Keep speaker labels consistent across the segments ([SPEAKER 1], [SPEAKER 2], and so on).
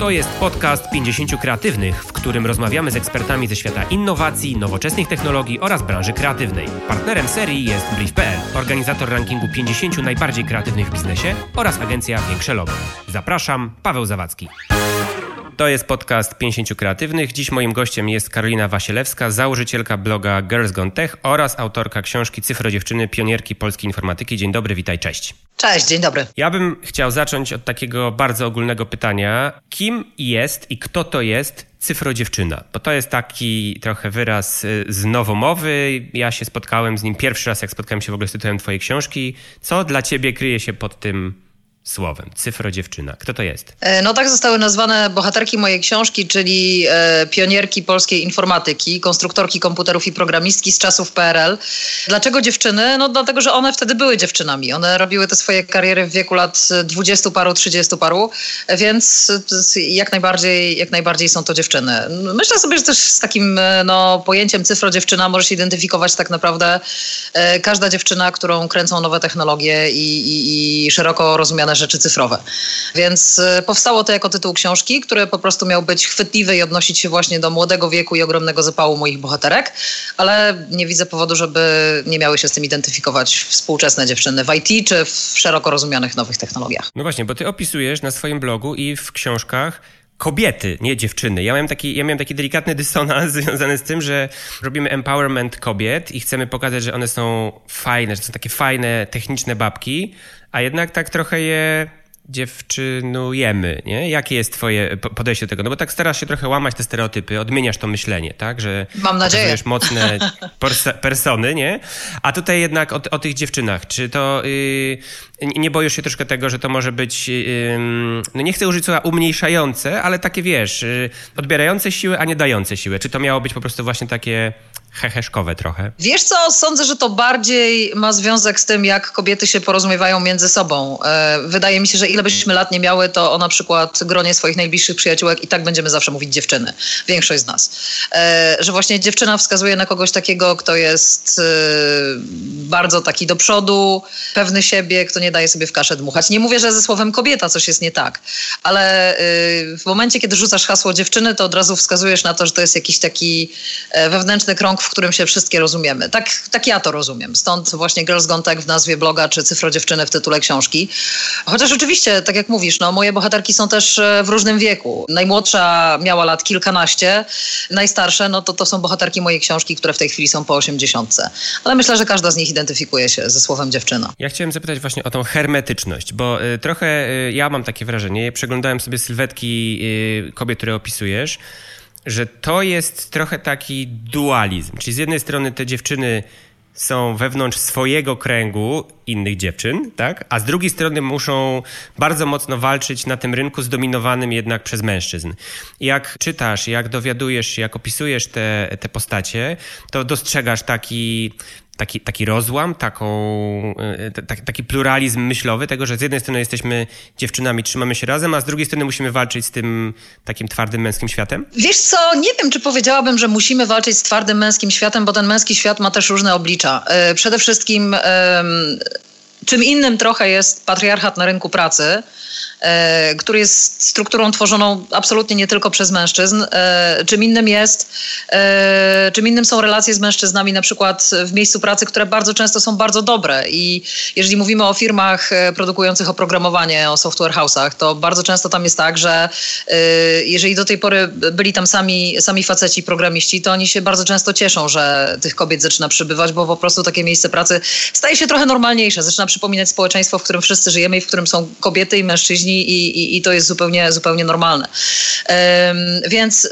[SPEAKER 1] To jest podcast 50 kreatywnych, w którym rozmawiamy z ekspertami ze świata innowacji, nowoczesnych technologii oraz branży kreatywnej. Partnerem serii jest Brief.pl, organizator rankingu 50 najbardziej kreatywnych w biznesie oraz agencja Większe Logo. Zapraszam, Paweł Zawadzki. To jest podcast 50 kreatywnych. Dziś moim gościem jest Karolina Wasielewska, założycielka bloga Girls Gone Tech oraz autorka książki Cyfro Dziewczyny, pionierki polskiej informatyki. Dzień dobry, witaj, cześć.
[SPEAKER 2] Cześć, dzień dobry.
[SPEAKER 1] Ja bym chciał zacząć od takiego bardzo ogólnego pytania. Kim jest i kto to jest cyfrodziewczyna? Bo to jest taki trochę wyraz y, z nowomowy. Ja się spotkałem z nim pierwszy raz, jak spotkałem się w ogóle z tytułem twojej książki. Co dla ciebie kryje się pod tym słowem. Cyfrodziewczyna. Kto to jest?
[SPEAKER 2] E, no tak zostały nazwane bohaterki mojej książki, czyli e, pionierki polskiej informatyki, konstruktorki komputerów i programistki z czasów PRL. Dlaczego dziewczyny? No dlatego, że one wtedy były dziewczynami. One robiły te swoje kariery w wieku lat 20 paru, 30 paru, więc jak najbardziej, jak najbardziej są to dziewczyny. Myślę sobie, że też z takim e, no, pojęciem cyfrodziewczyna może się identyfikować tak naprawdę e, każda dziewczyna, którą kręcą nowe technologie i, i, i szeroko rozumiane rzeczy cyfrowe. Więc y, powstało to jako tytuł książki, który po prostu miał być chwytliwy i odnosić się właśnie do młodego wieku i ogromnego zapału moich bohaterek, ale nie widzę powodu, żeby nie miały się z tym identyfikować współczesne dziewczyny w IT czy w szeroko rozumianych nowych technologiach.
[SPEAKER 1] No właśnie, bo ty opisujesz na swoim blogu i w książkach kobiety, nie dziewczyny. Ja miałem taki, ja miałem taki delikatny dysonans związany z tym, że robimy empowerment kobiet i chcemy pokazać, że one są fajne, że są takie fajne, techniczne babki, a jednak tak trochę je dziewczynujemy, nie? Jakie jest twoje podejście do tego? No bo tak starasz się trochę łamać te stereotypy, odmieniasz to myślenie, tak? Że
[SPEAKER 2] Mam nadzieję.
[SPEAKER 1] mocne persony, nie? A tutaj jednak o, o tych dziewczynach. Czy to... Yy, nie boisz się troszkę tego, że to może być... Yy, no nie chcę użyć słowa umniejszające, ale takie, wiesz, yy, odbierające siłę, a nie dające siłę. Czy to miało być po prostu właśnie takie heheszkowe trochę.
[SPEAKER 2] Wiesz co, sądzę, że to bardziej ma związek z tym, jak kobiety się porozumiewają między sobą. E, wydaje mi się, że ile byśmy lat nie miały, to o na przykład gronie swoich najbliższych przyjaciółek i tak będziemy zawsze mówić dziewczyny. Większość z nas. E, że właśnie dziewczyna wskazuje na kogoś takiego, kto jest e, bardzo taki do przodu, pewny siebie, kto nie daje sobie w kaszę dmuchać. Nie mówię, że ze słowem kobieta coś jest nie tak, ale w momencie, kiedy rzucasz hasło dziewczyny, to od razu wskazujesz na to, że to jest jakiś taki wewnętrzny krąg w którym się wszystkie rozumiemy. Tak, tak ja to rozumiem. Stąd właśnie Girls Gone Tech w nazwie bloga, czy Cyfro Dziewczyny w tytule książki. Chociaż oczywiście, tak jak mówisz, no, moje bohaterki są też e, w różnym wieku. Najmłodsza miała lat kilkanaście, najstarsze, no to to są bohaterki mojej książki, które w tej chwili są po osiemdziesiątce. Ale myślę, że każda z nich identyfikuje się ze słowem dziewczyna.
[SPEAKER 1] Ja chciałem zapytać właśnie o tą hermetyczność, bo y, trochę y, ja mam takie wrażenie, przeglądałem sobie sylwetki y, kobiet, które opisujesz, że to jest trochę taki dualizm. Czyli z jednej strony te dziewczyny są wewnątrz swojego kręgu innych dziewczyn, tak? A z drugiej strony muszą bardzo mocno walczyć na tym rynku zdominowanym jednak przez mężczyzn. Jak czytasz, jak dowiadujesz jak opisujesz te, te postacie, to dostrzegasz taki taki, taki rozłam, taką, e, taki pluralizm myślowy, tego, że z jednej strony jesteśmy dziewczynami, trzymamy się razem, a z drugiej strony musimy walczyć z tym takim twardym męskim światem?
[SPEAKER 2] Wiesz co, nie wiem, czy powiedziałabym, że musimy walczyć z twardym męskim światem, bo ten męski świat ma też różne oblicza. E, przede wszystkim czym innym trochę jest patriarchat na rynku pracy, który jest strukturą tworzoną absolutnie nie tylko przez mężczyzn. E, czym innym jest, e, czym innym są relacje z mężczyznami na przykład w miejscu pracy, które bardzo często są bardzo dobre. I jeżeli mówimy o firmach produkujących oprogramowanie, o software house'ach, to bardzo często tam jest tak, że jeżeli do tej pory byli tam sami, sami faceci programiści, to oni się bardzo często cieszą, że tych kobiet zaczyna przybywać, bo po prostu takie miejsce pracy staje się trochę normalniejsze, zaczyna przypominać społeczeństwo, w którym wszyscy żyjemy i w którym są kobiety i mężczyźni i, i, i to jest zupełnie, zupełnie normalne. Więc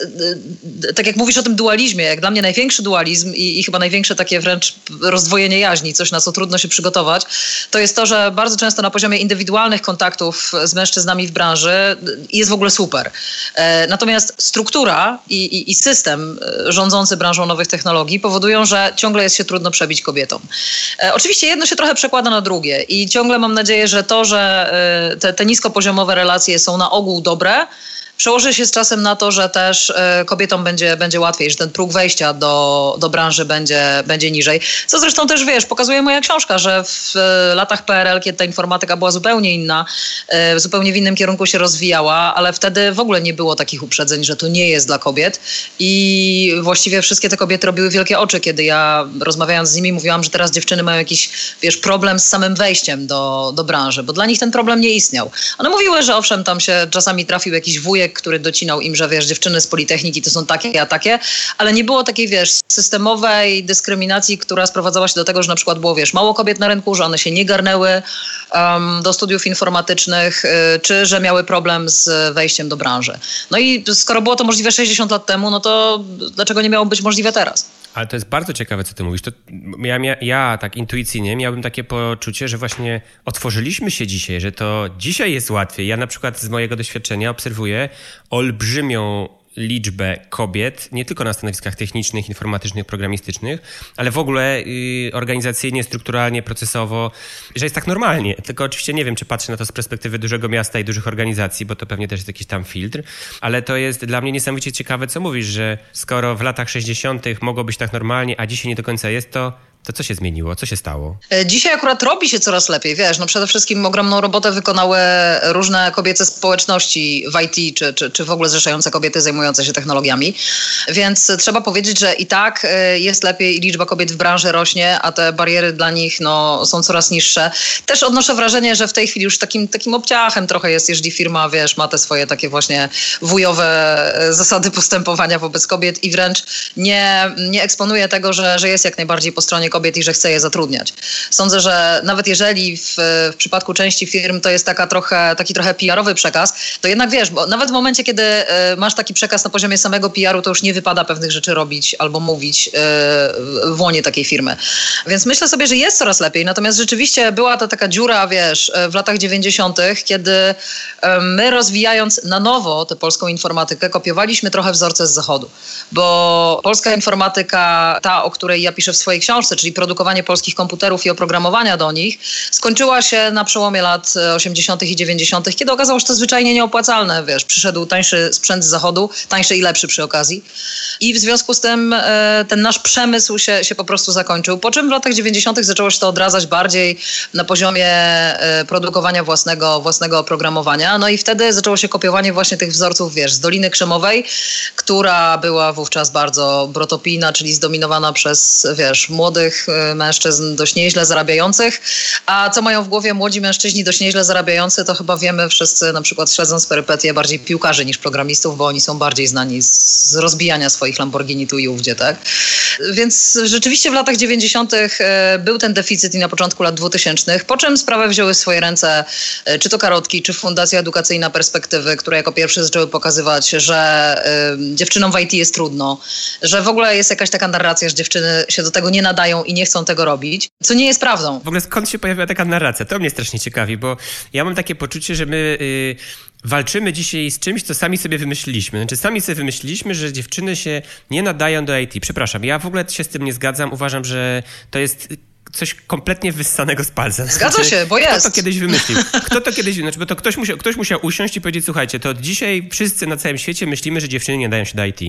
[SPEAKER 2] e, tak jak mówisz o tym dualizmie, jak dla mnie największy dualizm i, i chyba największe takie wręcz rozdwojenie jaźni, coś na co trudno się przygotować, to jest to, że bardzo często na poziomie indywidualnych kontaktów z mężczyznami w branży jest w ogóle super. E, natomiast struktura i, i, i system e, rządzący branżą nowych technologii powodują, że ciągle jest się trudno przebić kobietom. Oczywiście jedno się trochę przekłada na drugie i ciągle mam nadzieję, że to, że te, te nisko poziomowe relacje są na ogół dobre, przełoży się z czasem na to, że też e, kobietom będzie, będzie łatwiej, że ten próg wejścia do, do branży będzie, będzie niżej. Co zresztą też wiesz, pokazuje moja książka, że w e, latach PRL, kiedy ta informatyka była zupełnie inna, e, zupełnie w innym kierunku się rozwijała, ale wtedy w ogóle nie było takich uprzedzeń, że to nie jest dla kobiet. I właściwie wszystkie te kobiety robiły wielkie oczy, kiedy ja rozmawiając z nimi mówiłam, że teraz dziewczyny mają jakiś, wiesz, problem z samym wejściem do, do branży, bo dla nich ten problem nie istniał. One mówiły, że owszem, tam się czasami trafił jakiś wujek, który docinał im, że wiesz, dziewczyny z Politechniki to są takie, a takie, ale nie było takiej, wiesz, systemowej dyskryminacji, która sprowadzała się do tego, że na przykład było, wiesz, mało kobiet na rynku, że one się nie garnęły um, do studiów informatycznych, y, czy że miały problem z wejściem do branży. No i skoro było to możliwe 60 lat temu, no to dlaczego nie miało być możliwe teraz?
[SPEAKER 1] Ale to jest bardzo ciekawe, co ty mówisz. To ja, ja, ja, tak intuicyjnie miałbym takie poczucie, że właśnie otworzyliśmy się dzisiaj, że to dzisiaj jest łatwiej. Ja na przykład z mojego doświadczenia obserwuję olbrzymią liczbę kobiet, nie tylko na stanowiskach technicznych, informatycznych, programistycznych, ale w ogóle y, organizacyjnie, strukturalnie, procesowo, że jest tak normalnie. Tylko oczywiście nie wiem, czy patrzę na to z perspektywy dużego miasta i dużych organizacji, bo to pewnie też jest jakiś tam filtr, ale to jest dla mnie niesamowicie ciekawe, co mówisz, że skoro w latach 60. mogło być tak normalnie, a dzisiaj nie do końca jest, to to co się zmieniło? Co się stało?
[SPEAKER 2] E, dzisiaj akurat robi się coraz lepiej, wiesz, no przede wszystkim ogromną robotę wykonały różne kobiece społeczności w IT, czy, czy, czy w ogóle zrzeszające kobiety zajmujące się technologiami, więc trzeba powiedzieć, że i tak e, jest lepiej i liczba kobiet w branży rośnie, a te bariery dla nich no, są coraz niższe. Też odnoszę wrażenie, że w tej chwili już takim, takim obciachem trochę jest, jeżeli firma, wiesz, ma te swoje takie właśnie wujowe e, zasady postępowania wobec kobiet i wręcz nie, nie eksponuje tego, że, że jest jak najbardziej po stronie kobiet i że chce je zatrudniać. Sądzę, że nawet jeżeli w, w przypadku części firm to jest taka trochę, taki trochę PR-owy przekaz, to jednak wiesz, bo nawet w momencie, kiedy y, masz taki przekaz na poziomie samego PR-u, to już nie wypada pewnych rzeczy robić albo mówić y, w łonie takiej firmy. Więc myślę sobie, że jest coraz lepiej. Natomiast rzeczywiście była to taka dziura, wiesz, w latach 90., kiedy my rozwijając na nowo tę polską informatykę, kopiowaliśmy trochę wzorce z zachodu. Bo polska informatyka, ta, o której ja piszę w swojej książce, czyli produkowanie polskich komputerów i oprogramowania do nich, skończyła się na przełomie lat 80. i 90., kiedy okazało się to zwyczajnie nieopłacalne. Wiesz, przyszedł tańszy sprzęt z zachodu, tańszy i lepszy przy okazji. I w związku z tym e, ten nasz przemysł się, się po prostu zakończył. Po czym w latach 90. zaczęło się to odradzać bardziej na poziomie e, produkowania własnego, własnego oprogramowania. No i wtedy zaczęło się kopiowanie właśnie tych wzorców, wiesz, z Doliny Krzemowej, która była wówczas bardzo brotopijna, czyli zdominowana przez, wiesz, młodych Y, mężczyzn dość nieźle zarabiających. A co mają w głowie młodzi mężczyźni dość nieźle zarabiający, to chyba wiemy wszyscy, na przykład śledząc perypetie bardziej piłkarzy niż programistów, bo oni są bardziej znani z rozbijania swoich Lamborghini tu i ówdzie, tak? Więc rzeczywiście w latach 90. Y, był ten deficyt i na początku lat 2000, po czym sprawę wzięły w swoje ręce y, czy to Karotki, czy Fundacja Edukacyjna Perspektywy, które jako pierwsze zaczęły pokazywać, że dziewczynom w IT jest trudno, że w ogóle jest jakaś taka narracja, że dziewczyny się do tego nie nadają i nie chcą tego robić, co nie jest prawdą.
[SPEAKER 1] W ogóle skąd się pojawiła taka narracja? To mnie strasznie ciekawi, bo ja mam takie poczucie, że my... Yy walczymy dzisiaj z czymś, co sami sobie wymyśliliśmy. Znaczy, sami sobie wymyśliliśmy, że dziewczyny się nie nadają do IT. Przepraszam, ja w ogóle się z tym nie zgadzam. Uważam, że to jest coś kompletnie wyssanego z palca.
[SPEAKER 2] Zgadza znaczy, się, bo jest.
[SPEAKER 1] Kto to kiedyś wymyślił? Kto to kiedyś Znaczy, bo to ktoś musiał, ktoś musiał usiąść i powiedzieć, słuchajcie, to dzisiaj wszyscy na całym świecie myślimy, że dziewczyny nie dają się do IT.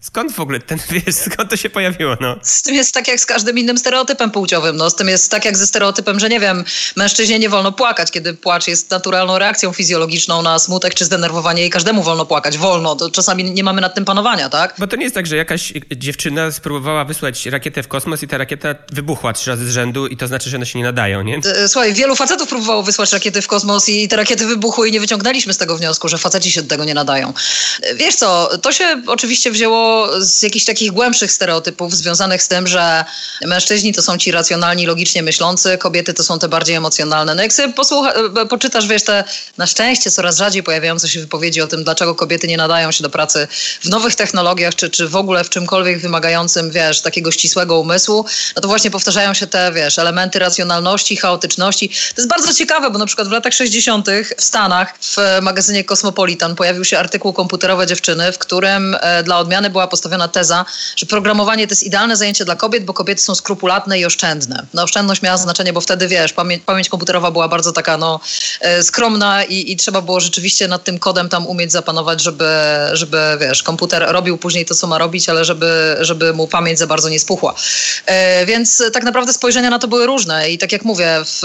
[SPEAKER 1] Skąd w ogóle ten, wiesz, skąd to się pojawiło, no?
[SPEAKER 2] Z tym jest tak jak z każdym innym stereotypem płciowym, no. Z tym jest tak jak ze stereotypem, że nie wiem, mężczyźnie nie wolno płakać, kiedy płacz jest naturalną reakcją fizjologiczną na smutek czy zdenerwowanie i każdemu wolno płakać, wolno. To czasami nie mamy nad tym panowania, tak?
[SPEAKER 1] Bo to nie jest tak, że jakaś dziewczyna spróbowała wysłać rakietę w kosmos i ta rakieta wybuchła trzy razy z rzędu i to znaczy, że one się nie nadają, nie?
[SPEAKER 2] Słuchaj, wielu facetów próbowało wysłać rakiety w kosmos i te rakiety wybuchły i nie wyciągnęliśmy z tego wniosku, że faceci się do tego nie nadają. Wiesz co, to się oczywiście wzięło z jakichś takich głębszych stereotypów związanych z tym, że mężczyźni to są ci racjonalni, logicznie myślący, kobiety to są te bardziej emocjonalne. No jak sobie posłucha, e, poczytasz, wiesz, te na szczęście coraz rzadziej pojawiające się wypowiedzi o tym, dlaczego kobiety nie nadają się do pracy w nowych technologiach, czy, czy w ogóle w czymkolwiek wymagającym, wiesz, takiego ścisłego umysłu, no to właśnie powtarzają się te, wiesz, elementy racjonalności, chaotyczności. To jest bardzo ciekawe, bo na przykład w latach 60. w Stanach w magazynie Cosmopolitan pojawił się artykuł Komputerowe dziewczyny, w którym e, dla odmiany była postawiona teza, że programowanie to jest idealne zajęcie dla kobiet, bo kobiety są skrupulatne i oszczędne. No oszczędność miała znaczenie, bo wtedy, wiesz, pamięć, pamięć komputerowa była bardzo taka, no, e, skromna i, i trzeba było rzeczywiście nad tym kodem tam umieć zapanować, żeby, żeby, wiesz, komputer robił później to, co ma robić, ale żeby, żeby mu pamięć za bardzo nie spuchła. E, więc tak naprawdę spojrzenia na to były różne i tak jak mówię, w,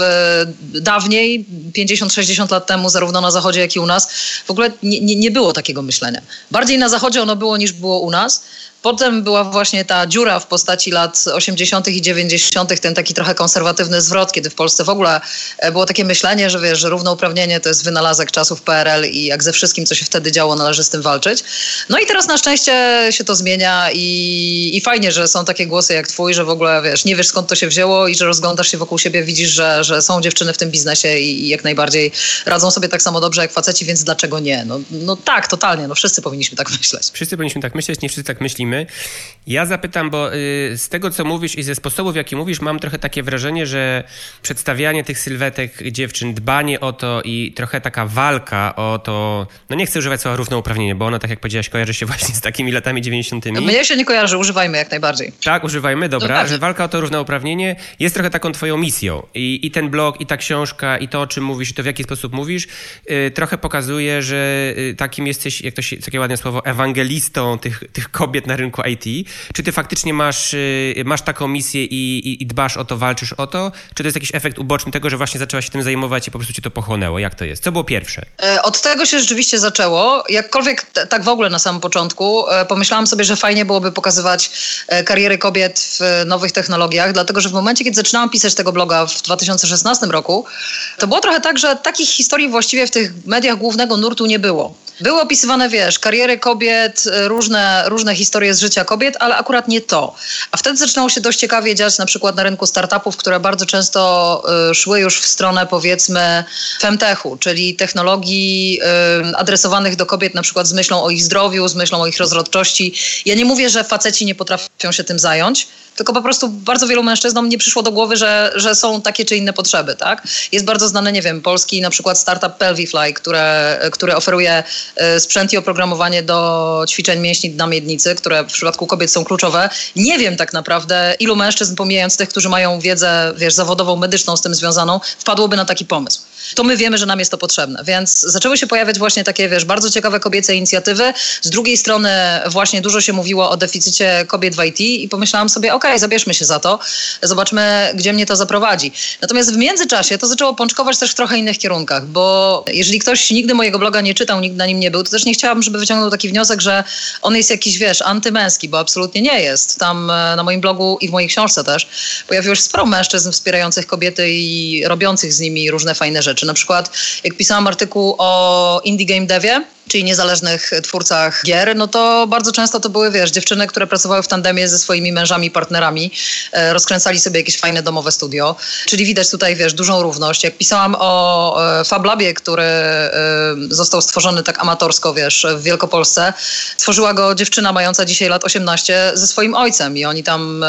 [SPEAKER 2] dawniej, 50-60 lat temu, zarówno na Zachodzie, jak i u nas, w ogóle nie, nie, nie było takiego myślenia. Bardziej na Zachodzie ono było niż było u nas. menos, Potem była właśnie ta dziura w postaci lat 80. i 90., ten taki trochę konserwatywny zwrot, kiedy w Polsce w ogóle e, było takie myślenie, że wiesz, że równouprawnienie to jest wynalazek czasów PRL i jak ze wszystkim, co się wtedy działo, należy z tym walczyć. No i teraz na szczęście się to zmienia i, i fajnie, że są takie głosy jak twój, że w ogóle wiesz, nie wiesz skąd to się wzięło i że rozglądasz się wokół siebie, widzisz, że, że są dziewczyny w tym biznesie i, i jak najbardziej radzą sobie tak samo dobrze jak faceci, więc dlaczego nie? No, no tak, totalnie, no wszyscy powinniśmy tak myśleć.
[SPEAKER 1] Wszyscy powinniśmy tak myśleć, nie wszyscy tak myślimy. Ja zapytam, bo y, z tego, co mówisz i ze sposobu, w jaki mówisz, mam trochę takie wrażenie, że przedstawianie tych sylwetek dziewczyn, dbanie o to i trochę taka walka o to, no nie chcę używać słowa równouprawnienie, bo ono, tak jak powiedziałaś, kojarzy się właśnie z takimi latami 90.
[SPEAKER 2] Mnie się nie kojarzy, używajmy jak najbardziej.
[SPEAKER 1] Tak, używajmy, dobra, że walka o to równouprawnienie jest trochę taką twoją misją. I, i ten blog, i ta książka, i to, o czym mówisz, i to w jaki sposób mówisz, y, trochę pokazuje, że y, takim jesteś, jak to się, takie ładne słowo, ewangelistą tych, tych kobiet na rynku IT. Czy ty faktycznie masz, y, masz taką misję i, i, i, dbasz o to, walczysz o to? Czy to jest jakiś efekt uboczny tego, że właśnie zaczęłaś się tym zajmować i po prostu cię to pochłonęło? Jak to jest? Co było pierwsze?
[SPEAKER 2] E, od tego się rzeczywiście zaczęło. Jakkolwiek tak w ogóle na samym początku e, pomyślałam sobie, że fajnie byłoby pokazywać e, kariery kobiet w nowych technologiach, dlatego że w momencie, kiedy zaczynałam pisać tego bloga w 2016 roku, to było trochę tak, że takich historii właściwie w tych mediach głównego nurtu nie było. Były opisywane, wiesz, kariery kobiet, różne, różne historie z życia kobiet, ale akurat nie to. A wtedy zaczynało się dość ciekawie dziać na przykład na rynku startupów, które bardzo często y, szły już w stronę powiedzmy femtechu, czyli technologii y, adresowanych do kobiet na przykład z myślą o ich zdrowiu, z myślą o ich rozrodczości. Ja nie mówię, że faceci nie potrafią się tym zająć, tylko po prostu bardzo wielu mężczyznom nie przyszło do głowy, że, że są takie czy inne potrzeby, tak? Jest bardzo znany, nie wiem, polski na przykład startup Pelvifly, które, które oferuje e, sprzęt i oprogramowanie do ćwiczeń mięśni na miednicy, które w przypadku kobiet są kluczowe. Nie wiem tak naprawdę, ilu mężczyzn, pomijając tych, którzy mają wiedzę, wiesz, zawodową, medyczną z tym związaną, wpadłoby na taki pomysł. To my wiemy, że nam jest to potrzebne, więc zaczęły się pojawiać właśnie takie, wiesz, bardzo ciekawe kobiece inicjatywy. Z drugiej strony właśnie dużo się mówiło o deficycie kobiet w IT i pomyślałam sobie, okej, okay, zabierzmy się za to, zobaczmy, gdzie mnie to zaprowadzi. Natomiast w międzyczasie to zaczęło pączkować też w trochę innych kierunkach, bo jeżeli ktoś nigdy mojego bloga nie czytał, nigdy na nim nie był, to też nie chciałabym, żeby wyciągnął taki wniosek, że on jest jakiś, wiesz, antymęski, bo absolutnie nie jest. Tam e, na moim blogu i w mojej książce też pojawiło się sporo mężczyzn wspierających kobiety i robiących z nimi różne fajne rzeczy. Na przykład jak pisałam artykuł o indie game devie, czyli niezależnych twórcach gier, no to bardzo często to były, wiesz, dziewczyny, które pracowały w tandemie ze swoimi mężami, partnerami, e, rozkręcali sobie jakieś fajne domowe studio, czyli widać tutaj, wiesz, dużą równość. Jak pisałam o e, Fablabie, który e, został stworzony tak amatorsko, wiesz, w Wielkopolsce, stworzyła go dziewczyna mająca dzisiaj lat 18 ze swoim ojcem i oni tam,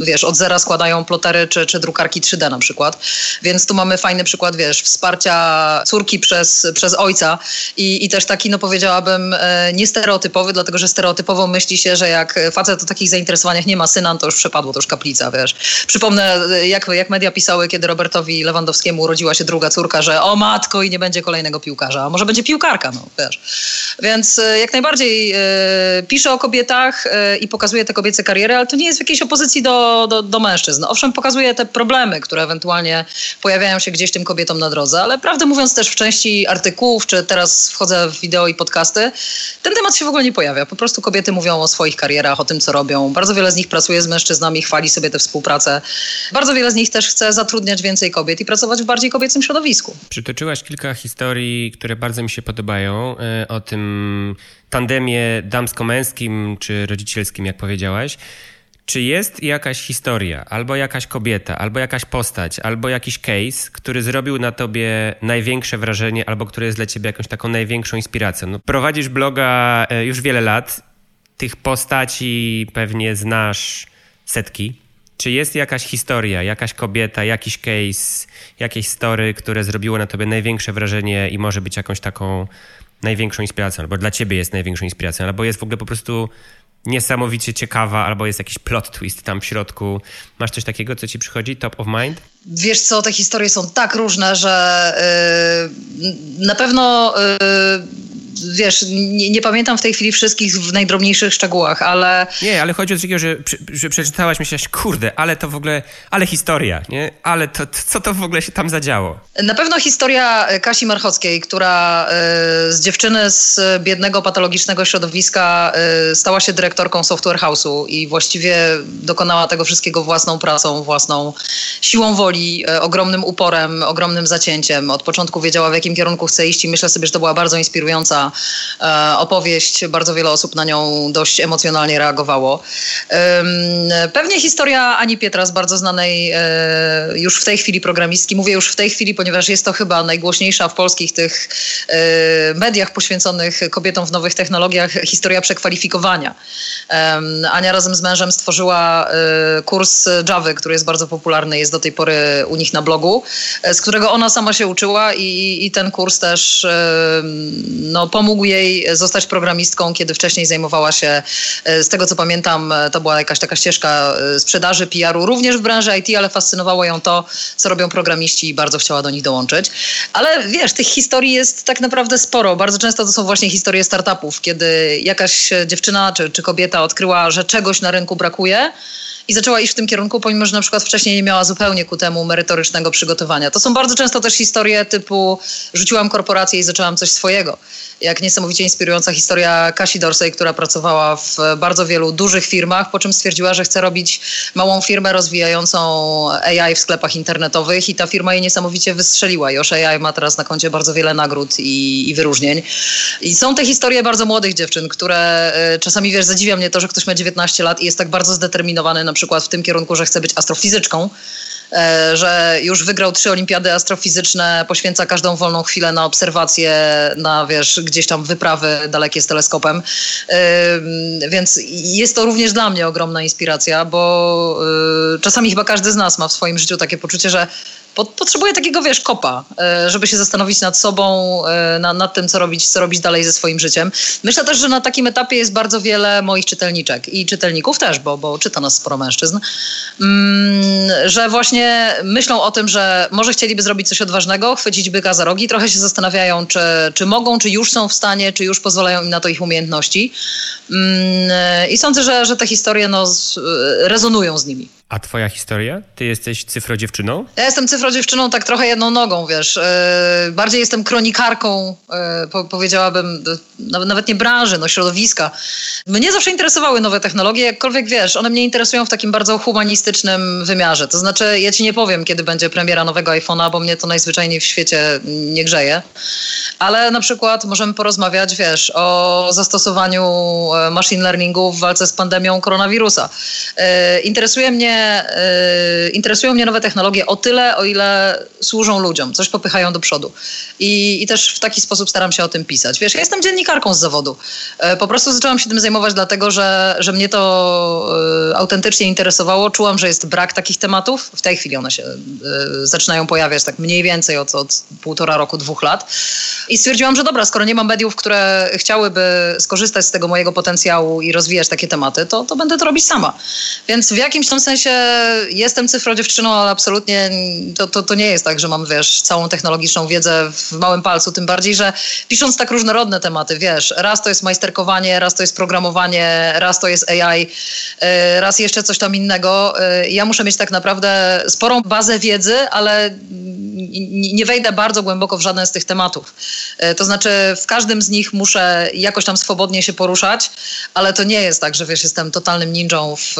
[SPEAKER 2] wiesz, od zera składają plotery czy, czy drukarki 3D na przykład, więc tu mamy fajny przykład, wiesz, wsparcia córki przez, przez ojca i, i też taki no powiedziałabym, e, niestereotypowy, dlatego że stereotypowo myśli się, że jak facet o takich zainteresowaniach nie ma syna, to już przepadło, to już kaplica, wiesz. Przypomnę, e, jak, jak media pisały, kiedy Robertowi Lewandowskiemu urodziła się druga córka, że o matko i nie będzie kolejnego piłkarza, a może będzie piłkarka, no wiesz. Więc e, jak najbardziej pisze o kobietach i pokazuje te kobiece kariery, ale to nie jest w jakiejś opozycji do, do, do mężczyzn. Owszem, pokazuje te problemy, które ewentualnie pojawiają się gdzieś tym kobietom na drodze, ale prawdę mówiąc też w części artykułów, czy teraz wchodzę w wideo i podcasty, ten temat się w ogóle nie pojawia. Po prostu kobiety mówią o swoich karierach, o tym, co robią. Bardzo wiele z nich pracuje z mężczyznami, chwali sobie tę współpracę. Bardzo wiele z nich też chce zatrudniać więcej kobiet i pracować w bardziej kobiecym środowisku.
[SPEAKER 1] Przytoczyłaś kilka historii, które bardzo mi się podobają e, o tym tandemie damsko-męskim czy rodzicielskim, jak powiedziałaś. Czy jest jakaś historia, albo jakaś kobieta, albo jakaś postać, albo jakiś case, który zrobił na tobie największe wrażenie, albo który jest dla ciebie jakąś taką największą inspiracją? No, prowadzisz bloga e, już wiele lat, tych postaci pewnie znasz setki. Czy jest jakaś historia, jakaś kobieta, jakiś case, jakieś story, które zrobiło na tobie największe wrażenie i może być jakąś taką największą inspiracją, albo dla ciebie jest największą inspiracją, albo jest w ogóle po prostu niesamowicie ciekawa, albo jest jakiś plot twist tam w środku. Masz coś takiego, co ci przychodzi top of mind?
[SPEAKER 2] Wiesz co, te historie są tak różne, że yy, na pewno yy, wiesz, nie, nie, pamiętam w tej chwili wszystkich w najdrobniejszych szczegółach, ale...
[SPEAKER 1] Nie, ale chodzi o takiego, że, że przeczytałaś, myślałaś, kurde, ale to w ogóle, ale historia, nie? Ale to, co to w ogóle się tam zadziało?
[SPEAKER 2] Na pewno historia Kasi Marchockiej, która y, z dziewczyny z biednego, patologicznego środowiska y, stała się dyrektorką software house'u i właściwie dokonała tego wszystkiego własną pracą, własną siłą woli, y, ogromnym uporem, ogromnym zacięciem. Od początku wiedziała, w jakim kierunku chce iść i myślę sobie, że to była bardzo inspirująca E, opowieść. Bardzo wiele osób na nią dość emocjonalnie reagowało. Pewnie historia Ani Pietras, bardzo znanej e, już w tej chwili programistki. Mówię już w tej chwili, ponieważ jest to chyba najgłośniejsza w polskich tych e, mediach poświęconych kobietom w nowych technologiach historia przekwalifikowania. Ania razem z mężem stworzyła kurs Java, który jest bardzo popularny, jest do tej pory u nich na blogu, z którego ona sama się uczyła i, i ten kurs też no, pomógł jej zostać programistką, kiedy wcześniej zajmowała się, e, z tego co pamiętam, e, to była jakaś taka ścieżka e, sprzedaży, PR-u, również w branży IT, ale fascynowało ją to, co robią programiści i bardzo chciała do nich dołączyć. Ale wiesz, tych historii jest tak naprawdę sporo. Bardzo często to są właśnie historie startupów, kiedy jakaś dziewczyna czy, czy kobieta odkryła, że czegoś na rynku brakuje i zaczęła iść w tym kierunku, pomimo że na przykład wcześniej nie miała zupełnie ku temu merytorycznego przygotowania. To są bardzo często też historie typu rzuciłam korporację i zaczęłam coś swojego. Jak niesamowicie inspirująca historia Kasi Dorsey, która pracowała w bardzo wielu dużych firmach, po czym stwierdziła, że chce robić małą firmę rozwijającą AI w sklepach internetowych i ta firma jej niesamowicie wystrzeliła. Już AI ma teraz na koncie bardzo wiele nagród i, i wyróżnień. I są te historie bardzo młodych dziewczyn, które y, czasami, wiesz, zadziwia mnie to, że ktoś ma 19 lat i jest tak bardzo zdeterminowany na przykład w tym kierunku, że chce być astrofizyczką, że już wygrał trzy olimpiady astrofizyczne, poświęca każdą wolną chwilę na obserwacje, na wiesz, gdzieś tam wyprawy dalekie z teleskopem. E, więc jest to również dla mnie ogromna inspiracja, bo e, czasami chyba każdy z nas ma w swoim życiu takie poczucie, że potrzebuję takiego, wiesz, kopa, e, żeby się zastanowić nad sobą, e, nad, nad, tym, co robić, co robić dalej ze swoim życiem. Myślę też, że na takim etapie jest bardzo wiele moich czytelniczek i czytelników też, bo, bo czyta nas sporo mężczyzn, mm, że właśnie myślą o tym, że może chcieliby zrobić coś odważnego, chwycić byka za rogi, trochę się zastanawiają, czy, czy mogą, czy już są w stanie, czy już pozwalają im na to ich umiejętności. Mm, I sądzę, że, że te historie no, rezonują z nimi.
[SPEAKER 1] A twoja historia? Ty jesteś cyfrodziewczyną?
[SPEAKER 2] Ja jestem cyfrodziewczyną tak trochę jedną nogą, wiesz. Yy, bardziej jestem kronikarką, po, powiedziałabym, nawet, nawet nie branży, no środowiska. Mnie zawsze interesowały nowe technologie, jakkolwiek wiesz, one mnie interesują w takim bardzo humanistycznym wymiarze. To znaczy, ja ci nie powiem, kiedy będzie premiera nowego iPhone'a, bo mnie to najzwyczajniej w świecie nie grzeje. Ale na przykład możemy porozmawiać, wiesz, o zastosowaniu e, machine learningu w walce z pandemią koronawirusa. Interesuje mnie Y, interesują mnie nowe technologie o tyle, o ile służą ludziom, coś popychają do przodu. I, I, też w taki sposób staram się o tym pisać. Wiesz, ja jestem dziennikarką z zawodu. Y, po prostu zaczęłam się tym zajmować dlatego, że, że mnie to y, autentycznie interesowało. Czułam, że jest brak takich tematów. W tej chwili one się zaczynają pojawiać tak mniej więcej od, od półtora roku, dwóch lat. I stwierdziłam, że dobra, skoro nie mam mediów, które chciałyby skorzystać z tego mojego potencjału i rozwijać takie tematy, to, to będę to robić sama. Więc w jakimś tam sensie jestem cyfrodziewczyną, ale absolutnie to, to, to nie jest tak, że mam, wiesz, całą technologiczną wiedzę w małym palcu, tym bardziej, że pisząc tak różnorodne tematy, wiesz, raz to jest majsterkowanie, raz to jest programowanie, raz to jest AI, y, raz jeszcze coś tam innego. Y, ja muszę mieć tak naprawdę sporą bazę wiedzy, ale nie wejdę bardzo głęboko w żaden z tych tematów. Y, to znaczy w każdym z nich muszę jakoś tam swobodnie się poruszać, ale to nie jest tak, że wiesz, jestem totalnym ninją w,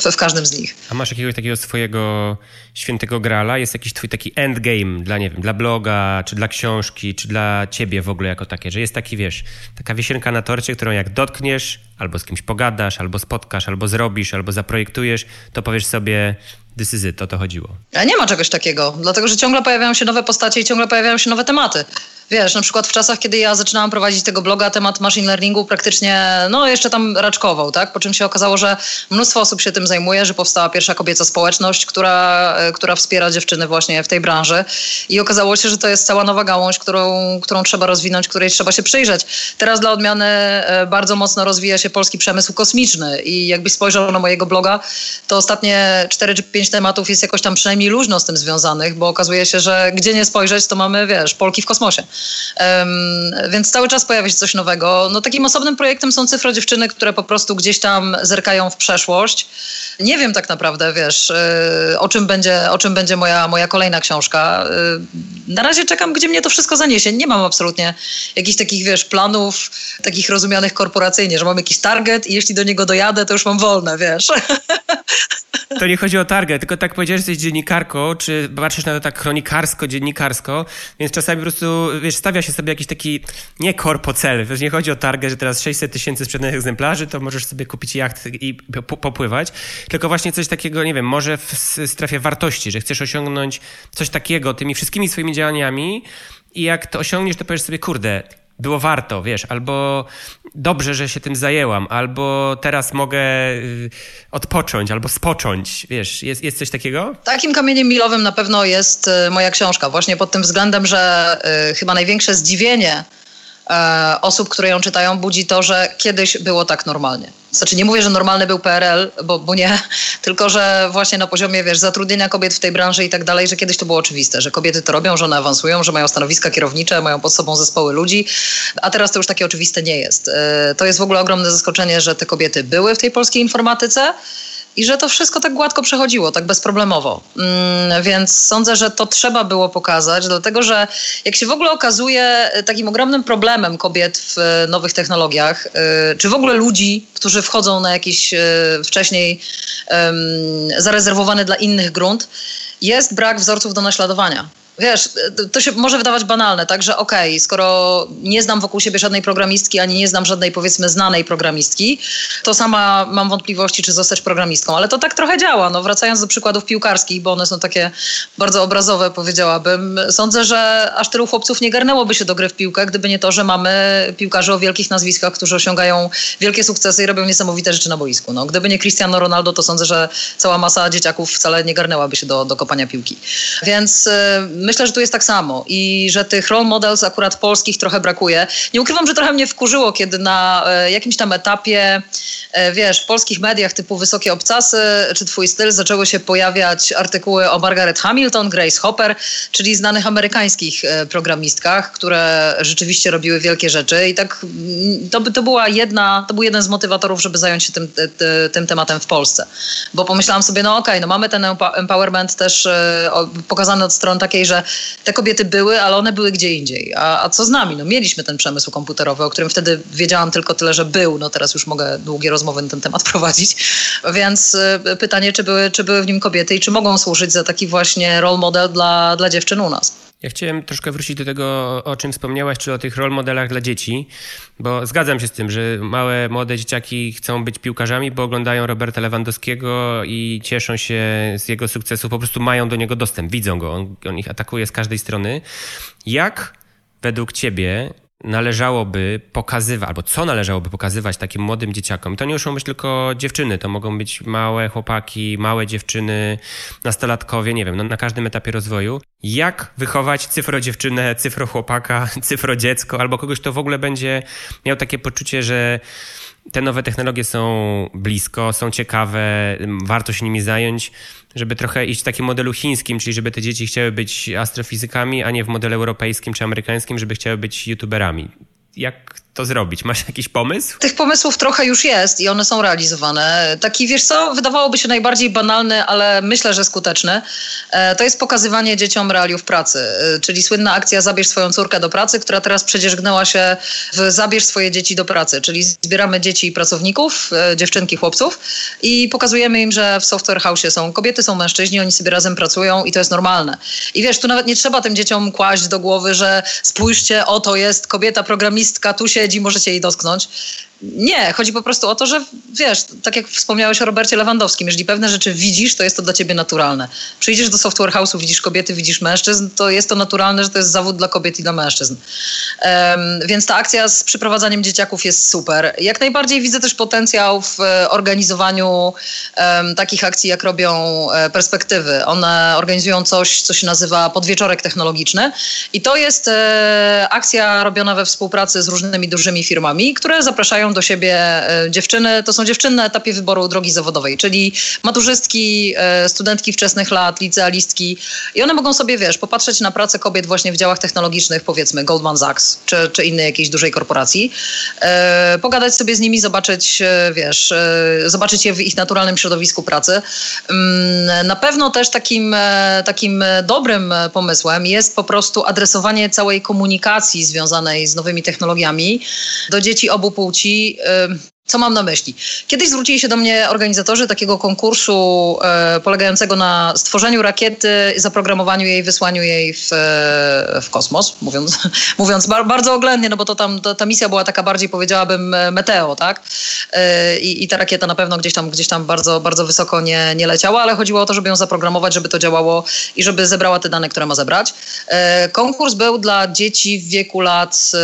[SPEAKER 2] w, w każdym z nich.
[SPEAKER 1] A masz jakiegoś takiego swojego świętego grala? Jest jakiś twój taki endgame dla, nie wiem, dla bloga, czy dla książki, czy dla ciebie w ogóle jako takie, że jest taki, wiesz, taka wisienka na torcie, którą jak dotkniesz, albo z kimś pogadasz, albo spotkasz, albo zrobisz, albo zaprojektujesz, to powiesz sobie, this is it, o to chodziło.
[SPEAKER 2] A nie ma czegoś takiego, dlatego że ciągle pojawiają się nowe postacie i ciągle pojawiają się nowe tematy. Wiesz, na przykład w czasach, kiedy ja zaczynałam prowadzić tego bloga, temat machine learningu praktycznie, no jeszcze tam raczkował, tak? Po czym się okazało, że mnóstwo osób się tym zajmuje, że powstała pierwsza kobieca społeczność, która, e, która wspiera dziewczyny właśnie w tej branży. I okazało się, że to jest cała nowa gałąź, którą, którą trzeba rozwinąć, której trzeba się przyjrzeć. Teraz dla odmiany e, bardzo mocno rozwija się polski przemysł kosmiczny i jakbyś spojrzał na mojego bloga, to ostatnie 4 czy 5 tematów jest jakoś tam przynajmniej luźno z tym związanych, bo okazuje się, że gdzie nie spojrzeć, to mamy, wiesz, Polki w kosmosie. Um, więc cały czas pojawia się coś nowego. No takim osobnym projektem są cyfro dziewczyny, które po prostu gdzieś tam zerkają w przeszłość. Nie wiem tak naprawdę, wiesz, y, o czym będzie, o czym będzie moja, moja kolejna książka. Y, na razie czekam, gdzie mnie to wszystko zaniesie. Nie mam absolutnie jakichś takich, wiesz, planów takich rozumianych korporacyjnie, że mam jakiś target i jeśli do niego dojadę, to już mam wolne, wiesz.
[SPEAKER 1] To nie chodzi o target, tylko tak powiedziałeś, że jesteś dziennikarką, czy patrzysz na to tak kronikarsko, dziennikarsko, więc czasami po prostu, wiesz, stawia się sobie jakiś taki, nie korpo cel, wiesz, nie chodzi o target, że teraz 600 tysięcy sprzedanych egzemplarzy, to możesz sobie kupić jacht i popływać, tylko właśnie coś takiego, nie wiem, może w strefie wartości, że chcesz osiągnąć coś takiego tymi wszystkimi swoimi działaniami i jak to osiągniesz, to powiesz sobie, kurde, było warto, wiesz, albo dobrze, że się tym zajęłam, albo teraz mogę y, odpocząć, albo spocząć, wiesz, jest, jest coś takiego?
[SPEAKER 2] Takim kamieniem milowym na pewno jest y, moja książka, właśnie pod tym względem, że y, chyba największe zdziwienie E, osób, które ją czytają, budzi to, że kiedyś było tak normalnie. Znaczy nie mówię, że normalny był PRL, bo, bo nie, tylko że właśnie na poziomie, wiesz, zatrudnienia kobiet w tej branży i tak dalej, że kiedyś to było oczywiste, że kobiety to robią, że one awansują, że mają stanowiska kierownicze, mają pod sobą zespoły ludzi, a teraz to już takie oczywiste nie jest. E, to jest w ogóle ogromne zaskoczenie, że te kobiety były w tej polskiej informatyce, i że to wszystko tak gładko przechodziło, tak bezproblemowo. Mm, więc sądzę, że to trzeba było pokazać, dlatego że jak się w ogóle okazuje, takim ogromnym problemem kobiet w e, nowych technologiach, e, czy w ogóle ludzi, którzy wchodzą na jakiś e, wcześniej zarezerwowany dla innych grunt, jest brak wzorców do naśladowania. Wiesz, to się może wydawać banalne, tak, że okej, okay, skoro nie znam wokół siebie żadnej programistki, ani nie znam żadnej powiedzmy znanej programistki, to sama mam wątpliwości, czy zostać programistką, ale to tak trochę działa. No, wracając do przykładów piłkarskich, bo one są takie bardzo obrazowe, powiedziałabym, sądzę, że aż tylu chłopców nie garnęłoby się do gry w piłkę, gdyby nie to, że mamy piłkarzy o wielkich nazwiskach, którzy osiągają wielkie sukcesy i robią niesamowite rzeczy na boisku. No, gdyby nie Cristiano Ronaldo, to sądzę, że cała masa dzieciaków wcale nie garnęłaby się do, do kopania piłki. Więc myślę, że tu jest tak samo i że tych role models akurat polskich trochę brakuje. Nie ukrywam, że trochę mnie wkurzyło, kiedy na e, jakimś tam etapie, e, wiesz, w polskich mediach typu Wysokie Obcasy czy Twój styl zaczęły się pojawiać artykuły o Margaret Hamilton, Grace Hopper, czyli znanych amerykańskich e, programistkach, które rzeczywiście robiły wielkie rzeczy i tak mm, to, to była jedna, to był jeden z motywatorów, żeby zająć się tym, tym tematem w Polsce. Bo pomyślałam sobie, no okej, okay, no mamy ten empowerment też pokazany od strony takiej, że że te kobiety były, ale one były gdzie indziej. A, a co z nami? No, mieliśmy ten przemysł komputerowy, o którym wtedy wiedziałam tylko tyle, że był. No teraz już mogę długie rozmowy na ten temat prowadzić. Więc y, pytanie, czy były, czy były w nim kobiety i czy mogą służyć za taki właśnie role model dla, dla dziewczyn u nas.
[SPEAKER 1] Ja chciałem troszkę wrócić do tego, o czym wspomniałaś, czyli o tych role modelach dla dzieci, bo zgadzam się z tym, że małe, młode dzieciaki chcą być piłkarzami, bo oglądają Roberta Lewandowskiego i cieszą się z jego sukcesu, po prostu mają do niego dostęp, widzą go, on, on ich atakuje z każdej strony. Jak według ciebie należałoby pokazywać, albo co należałoby pokazywać takim młodym dzieciakom. To nie muszą być tylko dziewczyny, to mogą być małe chłopaki, małe dziewczyny, nastolatkowie, nie wiem, no, na każdym etapie rozwoju. Jak wychować cyfro dziewczynę, cyfro chłopaka, cyfro dziecko, albo kogoś, kto w ogóle będzie miał takie poczucie, że te nowe technologie są blisko, są ciekawe, warto się nimi zająć, żeby trochę iść w takim modelu chińskim, czyli żeby te dzieci chciały być astrofizykami, a nie w modelu europejskim czy amerykańskim, żeby chciały być youtuberami. Jak to zrobić? Masz jakiś pomysł?
[SPEAKER 2] Tych pomysłów trochę już jest i one są realizowane. Taki, wiesz co, wydawałoby się najbardziej banalny, ale myślę, że skuteczny. E, to jest pokazywanie dzieciom realiów pracy, e, czyli słynna akcja Zabierz swoją córkę do pracy, która teraz przedzierzgnęła się w Zabierz swoje dzieci do pracy, czyli zbieramy dzieci pracowników, e, dziewczynki, chłopców i pokazujemy im, że w software house są kobiety, są mężczyźni, oni sobie razem pracują i to jest normalne. I wiesz, tu nawet nie trzeba tym dzieciom kłaść do głowy, że spójrzcie, oto jest kobieta programistka, tu się siedzi, możecie jej dotknąć. Nie, chodzi po prostu o to, że wiesz, tak jak wspomniałeś o Robercie Lewandowskim, jeżeli pewne rzeczy widzisz, to jest to dla ciebie naturalne. Przyjdziesz do software house'u, widzisz kobiety, widzisz mężczyzn, to jest to naturalne, że to jest zawód dla kobiet i dla mężczyzn. Um, więc ta akcja z przyprowadzaniem dzieciaków jest super. Jak najbardziej widzę też potencjał w e, organizowaniu um, takich akcji, jak robią e, perspektywy. One organizują coś, co się nazywa podwieczorek technologiczny i to jest e, akcja robiona we współpracy z różnymi dużymi firmami, które zapraszają do siebie e, dziewczyny. To są dziewczyny na etapie wyboru drogi zawodowej, czyli maturzystki, e, studentki wczesnych lat, licealistki i one mogą sobie, wiesz, popatrzeć na pracę kobiet właśnie w działach technologicznych, powiedzmy Goldman Sachs czy, czy innej jakiejś dużej korporacji, e, pogadać sobie z nimi, zobaczyć, wiesz, zobaczyć je w ich naturalnym środowisku pracy. Mm, na pewno też takim, takim dobrym pomysłem jest po prostu adresowanie całej komunikacji związanej z nowymi technologiami do dzieci obu płci die co mam na myśli? Kiedyś zwrócili się do mnie organizatorzy takiego konkursu e, polegającego na stworzeniu rakiety, zaprogramowaniu jej, wysłaniu jej w, e, w kosmos, mówiąc, mówiąc bar, bardzo oględnie, no bo to tam, to, ta misja była taka bardziej, powiedziałabym, e, meteo, tak? E, I, I ta rakieta na pewno gdzieś tam, gdzieś tam bardzo, bardzo wysoko nie, nie leciała, ale chodziło o to, żeby ją zaprogramować, żeby to działało i żeby zebrała te dane, które ma zebrać. E, konkurs był dla dzieci w wieku lat, e,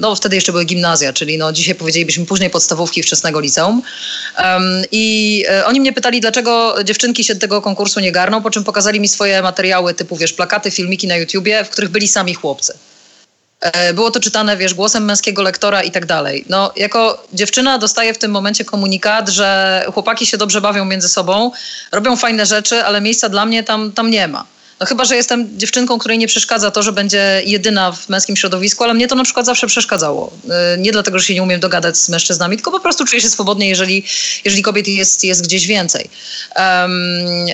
[SPEAKER 2] no wtedy jeszcze były gimnazja, czyli no dzisiaj powiedzielibyśmy później pod podstawówki wczesnego liceum. Um, I e, oni mnie pytali, dlaczego dziewczynki się tego konkursu nie garną, po czym pokazali mi swoje materiały typu, wiesz, plakaty, filmiki na YouTubie, w których byli sami chłopcy. E, było to czytane, wiesz, głosem męskiego lektora i tak dalej. No, jako dziewczyna dostaję w tym momencie komunikat, że chłopaki się dobrze bawią między sobą, robią fajne rzeczy, ale miejsca dla mnie tam, tam nie ma. No chyba, że jestem dziewczynką, której nie przeszkadza to, że będzie jedyna w męskim środowisku, ale mnie to na przykład zawsze przeszkadzało. Y, nie dlatego, że się nie umiem dogadać z mężczyznami, tylko po prostu czuję się swobodnie, jeżeli, jeżeli kobiet jest, jest gdzieś więcej. Um,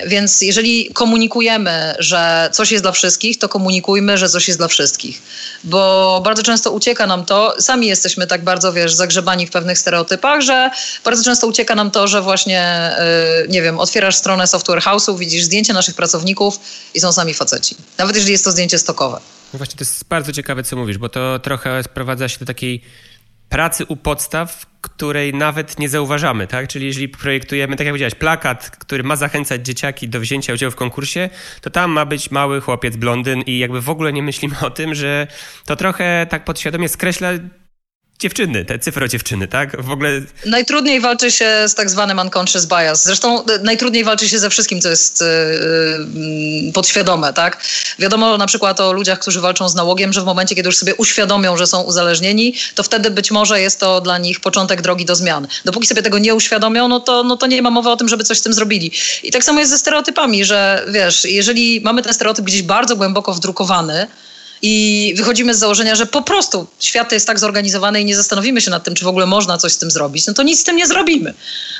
[SPEAKER 2] więc jeżeli komunikujemy, że coś jest dla wszystkich, to komunikujmy, że coś jest dla wszystkich. Bo bardzo często ucieka nam to, sami jesteśmy tak bardzo, wiesz, zagrzebani w pewnych stereotypach, że bardzo często ucieka nam to, że właśnie, yy, nie wiem, otwierasz stronę software house'u, widzisz zdjęcia naszych pracowników i są sami faceci. Nawet jeżeli jest to zdjęcie stokowe.
[SPEAKER 1] No właśnie, to jest bardzo ciekawe, co mówisz, bo to trochę sprowadza się do takiej pracy u podstaw, której nawet nie zauważamy, tak? Czyli jeżeli projektujemy, tak jak powiedziałeś, plakat, który ma zachęcać dzieciaki do wzięcia udziału w konkursie, to tam ma być mały chłopiec blondyn i jakby w ogóle nie myślimy o tym, że to trochę tak podświadomie skreśla dziewczyny, te cyfro dziewczyny, tak? W ogóle...
[SPEAKER 2] Najtrudniej walczy się z tak zwanym unconscious bias. Zresztą e, najtrudniej walczy się ze wszystkim, co jest yy, podświadome, tak? Wiadomo na przykład o ludziach, którzy walczą z nałogiem, że w momencie, kiedy już sobie uświadomią, że są uzależnieni, to wtedy być może jest to dla nich początek drogi do zmian. Dopóki sobie tego nie uświadomią, no to, no to nie ma mowy o tym, żeby coś z tym zrobili. I tak samo jest ze stereotypami, że wiesz, jeżeli mamy ten stereotyp gdzieś bardzo głęboko wdrukowany, i wychodzimy z założenia, że po prostu świat jest tak zorganizowany i nie zastanowimy się nad tym, czy w ogóle można coś z tym zrobić, no to nic z tym nie zrobimy.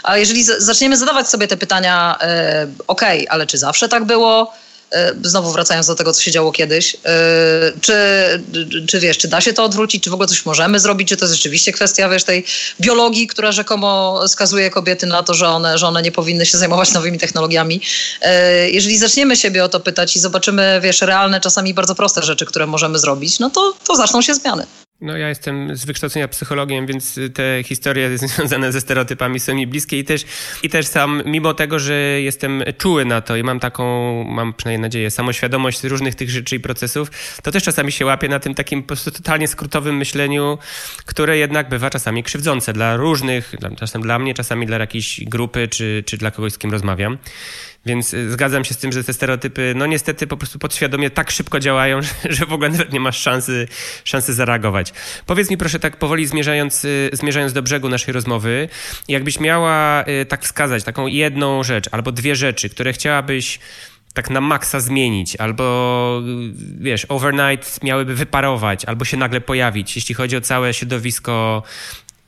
[SPEAKER 2] A jeżeli zaczniemy zadawać sobie te pytania, e, okay, ale czy zawsze tak było? E, znowu wracając do tego, co się działo kiedyś, e, czy, czy wiesz, czy da się to odwrócić, czy w ogóle coś możemy zrobić, czy to jest rzeczywiście kwestia, wiesz, tej biologii, która rzekomo skazuje kobiety na to, że one, że one nie powinny się zajmować nowymi technologiami. E, jeżeli zaczniemy siebie o to pytać i zobaczymy, wiesz, realne, czasami bardzo proste rzeczy, które możemy zrobić, no to, to zaczną się zmiany.
[SPEAKER 1] No ja jestem z wykształcenia psychologiem, więc te historie związane ze stereotypami są mi bliskie i też, i też sam, mimo tego, że jestem czuły na to i mam taką, mam przynajmniej nadzieję, samoświadomość różnych tych rzeczy i procesów, to też czasami się łapię na tym takim po prostu totalnie skrótowym myśleniu, które jednak bywa czasami krzywdzące dla różnych, czasem dla mnie, czasami dla jakiejś grupy, czy, czy dla kogoś, z kim rozmawiam. Więc y, zgadzam się z tym, że te stereotypy, no niestety po prostu podświadomie tak szybko działają, że w ogóle nawet nie masz szansy, szansy zareagować. Powiedz mi proszę tak powoli zmierzając, y, zmierzając do brzegu naszej rozmowy, jakbyś miała y, tak wskazać taką jedną rzecz albo dwie rzeczy, które chciałabyś tak na maksa zmienić, albo wiesz, overnight miałyby wyparować, albo się nagle pojawić, jeśli chodzi o całe środowisko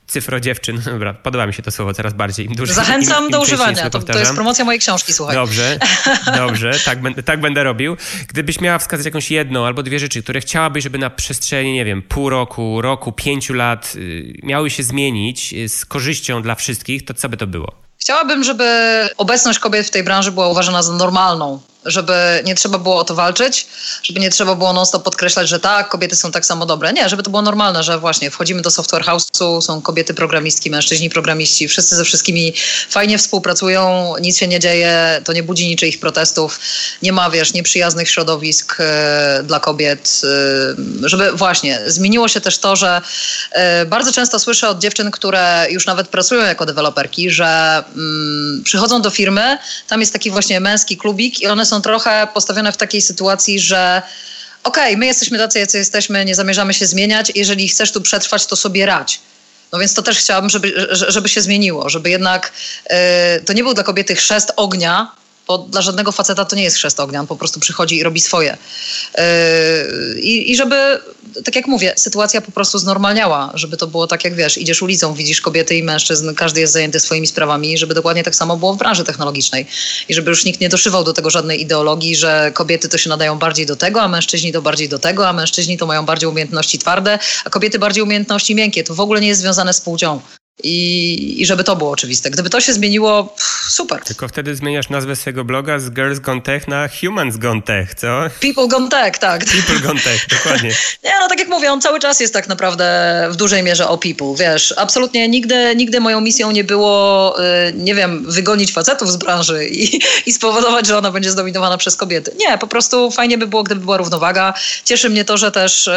[SPEAKER 1] cyfro dziewczyn. Dobra, podoba mi się to słowo coraz bardziej. Im dłużej,
[SPEAKER 2] Zachęcam im, im do używania. To, to, jest promocja mojej książki, słuchaj.
[SPEAKER 1] Dobrze, dobrze, tak, będę, tak będę robił. Gdybyś miała wskazać jakąś jedną albo dwie rzeczy, które chciałabyś, żeby na przestrzeni, nie wiem, pół roku, roku, pięciu lat y, miały się zmienić y, z korzyścią dla wszystkich, to co by to było?
[SPEAKER 2] Chciałabym, żeby obecność kobiet w tej branży była uważana za normalną żeby nie trzeba było o to walczyć, żeby nie trzeba było non-stop podkreślać, że tak, kobiety są tak samo dobre. Nie, żeby to było normalne, że właśnie wchodzimy do software house'u, są kobiety programistki, mężczyźni programiści, wszyscy ze wszystkimi fajnie współpracują, nic się nie dzieje, to nie budzi niczyich protestów, nie ma, wiesz, nieprzyjaznych środowisk e, dla kobiet, e, żeby właśnie, zmieniło się też to, że e, bardzo często słyszę od dziewczyn, które już nawet pracują jako deweloperki, że mm, przychodzą do firmy, tam jest taki właśnie męski klubik i one są trochę postawione w takiej sytuacji, że okej, okay, my jesteśmy tacy, jacy jesteśmy, nie zamierzamy się zmieniać, jeżeli chcesz tu przetrwać, to sobie radź. No więc to też chciałabym, żeby, żeby się zmieniło, żeby jednak yy, to nie był dla kobiety chrzest ognia, bo dla żadnego faceta to nie jest chrzest ognia, on po prostu przychodzi i robi swoje. Yy, I, żeby, tak jak mówię, sytuacja po prostu znormalniała, żeby to było tak jak wiesz, idziesz ulicą, widzisz kobiety i mężczyzn, każdy jest zajęty swoimi sprawami, żeby dokładnie tak samo było w branży technologicznej. I żeby już nikt nie doszywał do tego żadnej ideologii, że kobiety to się nadają bardziej do tego, a mężczyźni to bardziej do tego, a mężczyźni to mają bardziej umiejętności twarde, a kobiety bardziej umiejętności miękkie. To w ogóle nie jest związane z płcią. I, I żeby to było oczywiste. Gdyby to się zmieniło, pff, super.
[SPEAKER 1] Tylko wtedy zmieniasz nazwę swojego bloga z Girls Gone Tech na Humans Gone Tech, co?
[SPEAKER 2] People Gone Tech, tak.
[SPEAKER 1] People Gone Tech, dokładnie.
[SPEAKER 2] Nie, no tak jak mówię, on cały czas jest tak naprawdę w dużej mierze o people, wiesz. Absolutnie nigdy, nigdy moją misją nie było, y, nie wiem, wygonić facetów z branży i, i spowodować, że ona będzie zdominowana przez kobiety. Nie, po prostu fajnie by było, gdyby była równowaga. Cieszy mnie to, że też, y,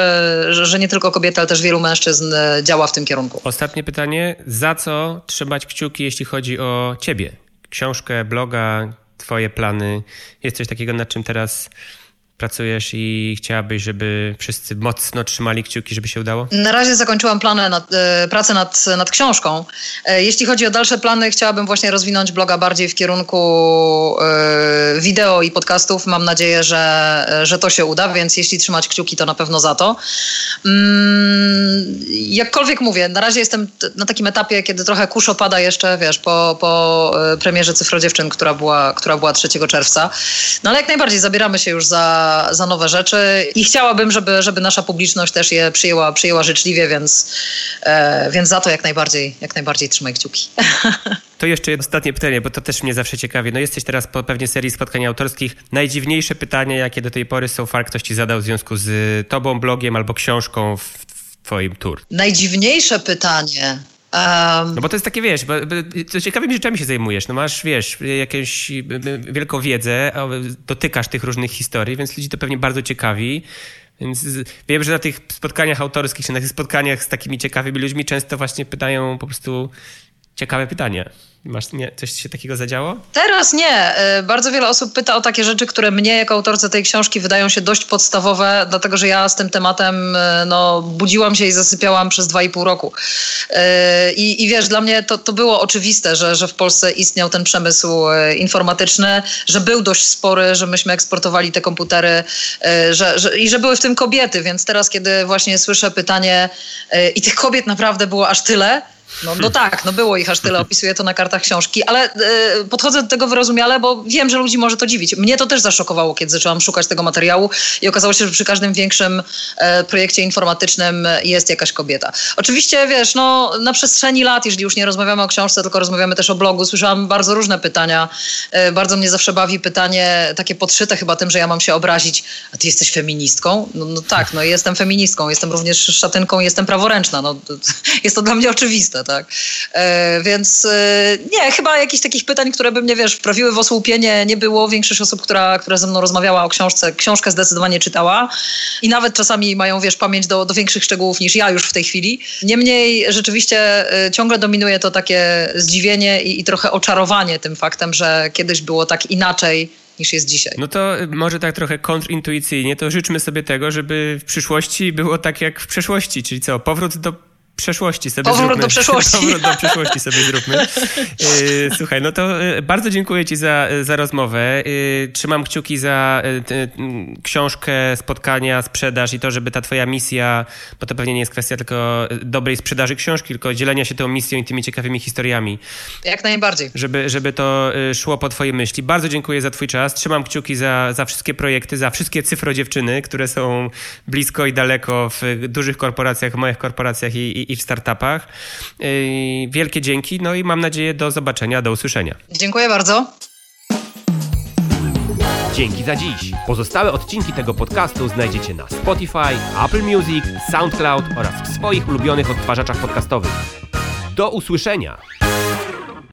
[SPEAKER 2] że, że nie tylko kobiety, ale też wielu mężczyzn y, działa w tym kierunku.
[SPEAKER 1] Ostatnie pytanie za co trzymać kciuki, jeśli chodzi o ciebie? Książkę, bloga, twoje plany. Jest coś takiego, nad czym teraz pracujesz i chciałabyś, żeby wszyscy mocno trzymali kciuki, żeby się udało?
[SPEAKER 2] Na razie zakończyłam plany nad, e, pracę nad, nad książką. E, jeśli chodzi o dalsze plany, chciałabym właśnie rozwinąć bloga bardziej w kierunku e, wideo i podcastów. Mam nadzieję, że, że to się uda, więc jeśli trzymać kciuki, to na pewno za to. Mm, jakkolwiek mówię, na razie jestem na takim etapie, kiedy trochę kurz opada jeszcze, wiesz, po, po premierze Cyfro Dziewczyn, która była, która była 3 czerwca. No ale jak najbardziej zabieramy się już za za, nowe rzeczy i chciałabym, żeby, żeby nasza publiczność też je przyjęła, przyjęła życzliwie, więc, e, więc za to jak najbardziej, jak najbardziej trzymaj kciuki.
[SPEAKER 1] To jeszcze jedno ostatnie pytanie, bo to też mnie zawsze ciekawi. No jesteś teraz po pewnie serii spotkań autorskich. Najdziwniejsze pytanie, jakie do tej pory so far ktoś ci zadał w związku z tobą, blogiem albo książką w, w twoim tour?
[SPEAKER 2] Najdziwniejsze pytanie.
[SPEAKER 1] Um... No bo to jest takie, wiesz, bo, to ciekawymi rzeczami się zajmujesz. No masz, wiesz, jakąś wielką wiedzę, dotykasz tych różnych historii, więc ludzi to pewnie bardzo ciekawi. Więc wiem, że na tych spotkaniach autorskich, czy na tych spotkaniach z takimi ciekawymi ludźmi często właśnie pytają po prostu ciekawe pytania. Masz, nie, coś się takiego zadziało?
[SPEAKER 2] Teraz nie. Y, bardzo wiele osób pyta o takie rzeczy, które mnie jako autorce tej książki wydają się dość podstawowe, dlatego że ja z tym tematem y, no, budziłam się i zasypiałam przez dwa i pół roku. Y, I, i wiesz, dla mnie to, to było oczywiste, że, że w Polsce istniał ten przemysł informatyczny, że był dość spory, że myśmy eksportowali te komputery że, że, i że były w tym kobiety, więc teraz, kiedy właśnie słyszę pytanie i tych kobiet naprawdę było aż tyle, no, no tak, no było ich aż tyle, opisuję to na kartach książki, ale y, podchodzę do tego wyrozumiale, bo wiem, że ludzi może to dziwić. Mnie to też zaszokowało, kiedy zaczęłam szukać tego materiału i okazało się, że przy każdym większym e, projekcie informatycznym jest jakaś kobieta. Oczywiście, wiesz, no na przestrzeni lat, jeżeli już nie rozmawiamy o książce, tylko rozmawiamy też o blogu, słyszałam bardzo różne pytania. E, bardzo mnie zawsze bawi pytanie, takie podszyte chyba tym, że ja mam się obrazić, a ty jesteś feministką? No, no tak, no jestem feministką, jestem również szatynką, jestem praworęczna. No, jest to dla mnie oczywiste tak? E, więc e, nie, chyba jakichś takich pytań, które by mnie, wiesz, wprawiły w osłupienie nie było. Większość osób, która, która ze mną rozmawiała o książce, książkę zdecydowanie czytała i nawet czasami mają, wiesz, pamięć do, do większych szczegółów niż ja już w tej chwili. Niemniej rzeczywiście e, ciągle dominuje to takie zdziwienie i, i trochę oczarowanie tym faktem, że kiedyś było tak inaczej niż jest dzisiaj.
[SPEAKER 1] No to może tak trochę kontrintuicyjnie, to życzmy sobie tego, żeby w przyszłości było tak jak w przeszłości, czyli co, powrót do przeszłości sobie
[SPEAKER 2] Powrót
[SPEAKER 1] zróbmy.
[SPEAKER 2] do przeszłości.
[SPEAKER 1] Powrót do przeszłości sobie zróbmy. E, słuchaj, no to e, bardzo dziękuję Ci za, za rozmowę. E, trzymam kciuki za książkę, spotkania, sprzedaż i to, żeby ta Twoja misja, bo to pewnie nie jest kwestia tylko dobrej sprzedaży książki, tylko dzielenia się tą misją i tymi ciekawymi historiami.
[SPEAKER 2] Jak najbardziej.
[SPEAKER 1] Żeby, żeby to szło po Twojej myśli. Bardzo dziękuję za Twój czas. Trzymam kciuki za, za wszystkie projekty, za wszystkie cyfrodziewczyny, które są blisko i daleko w dużych korporacjach, w małych korporacjach i, i i w startupach. Yy, wielkie dzięki, no i mam nadzieję do zobaczenia, do usłyszenia.
[SPEAKER 2] Dziękuję bardzo.
[SPEAKER 1] Dzięki za dziś. Pozostałe odcinki tego podcastu znajdziecie na Spotify, Apple Music, SoundCloud oraz w swoich ulubionych odtwarzaczach podcastowych. Do usłyszenia!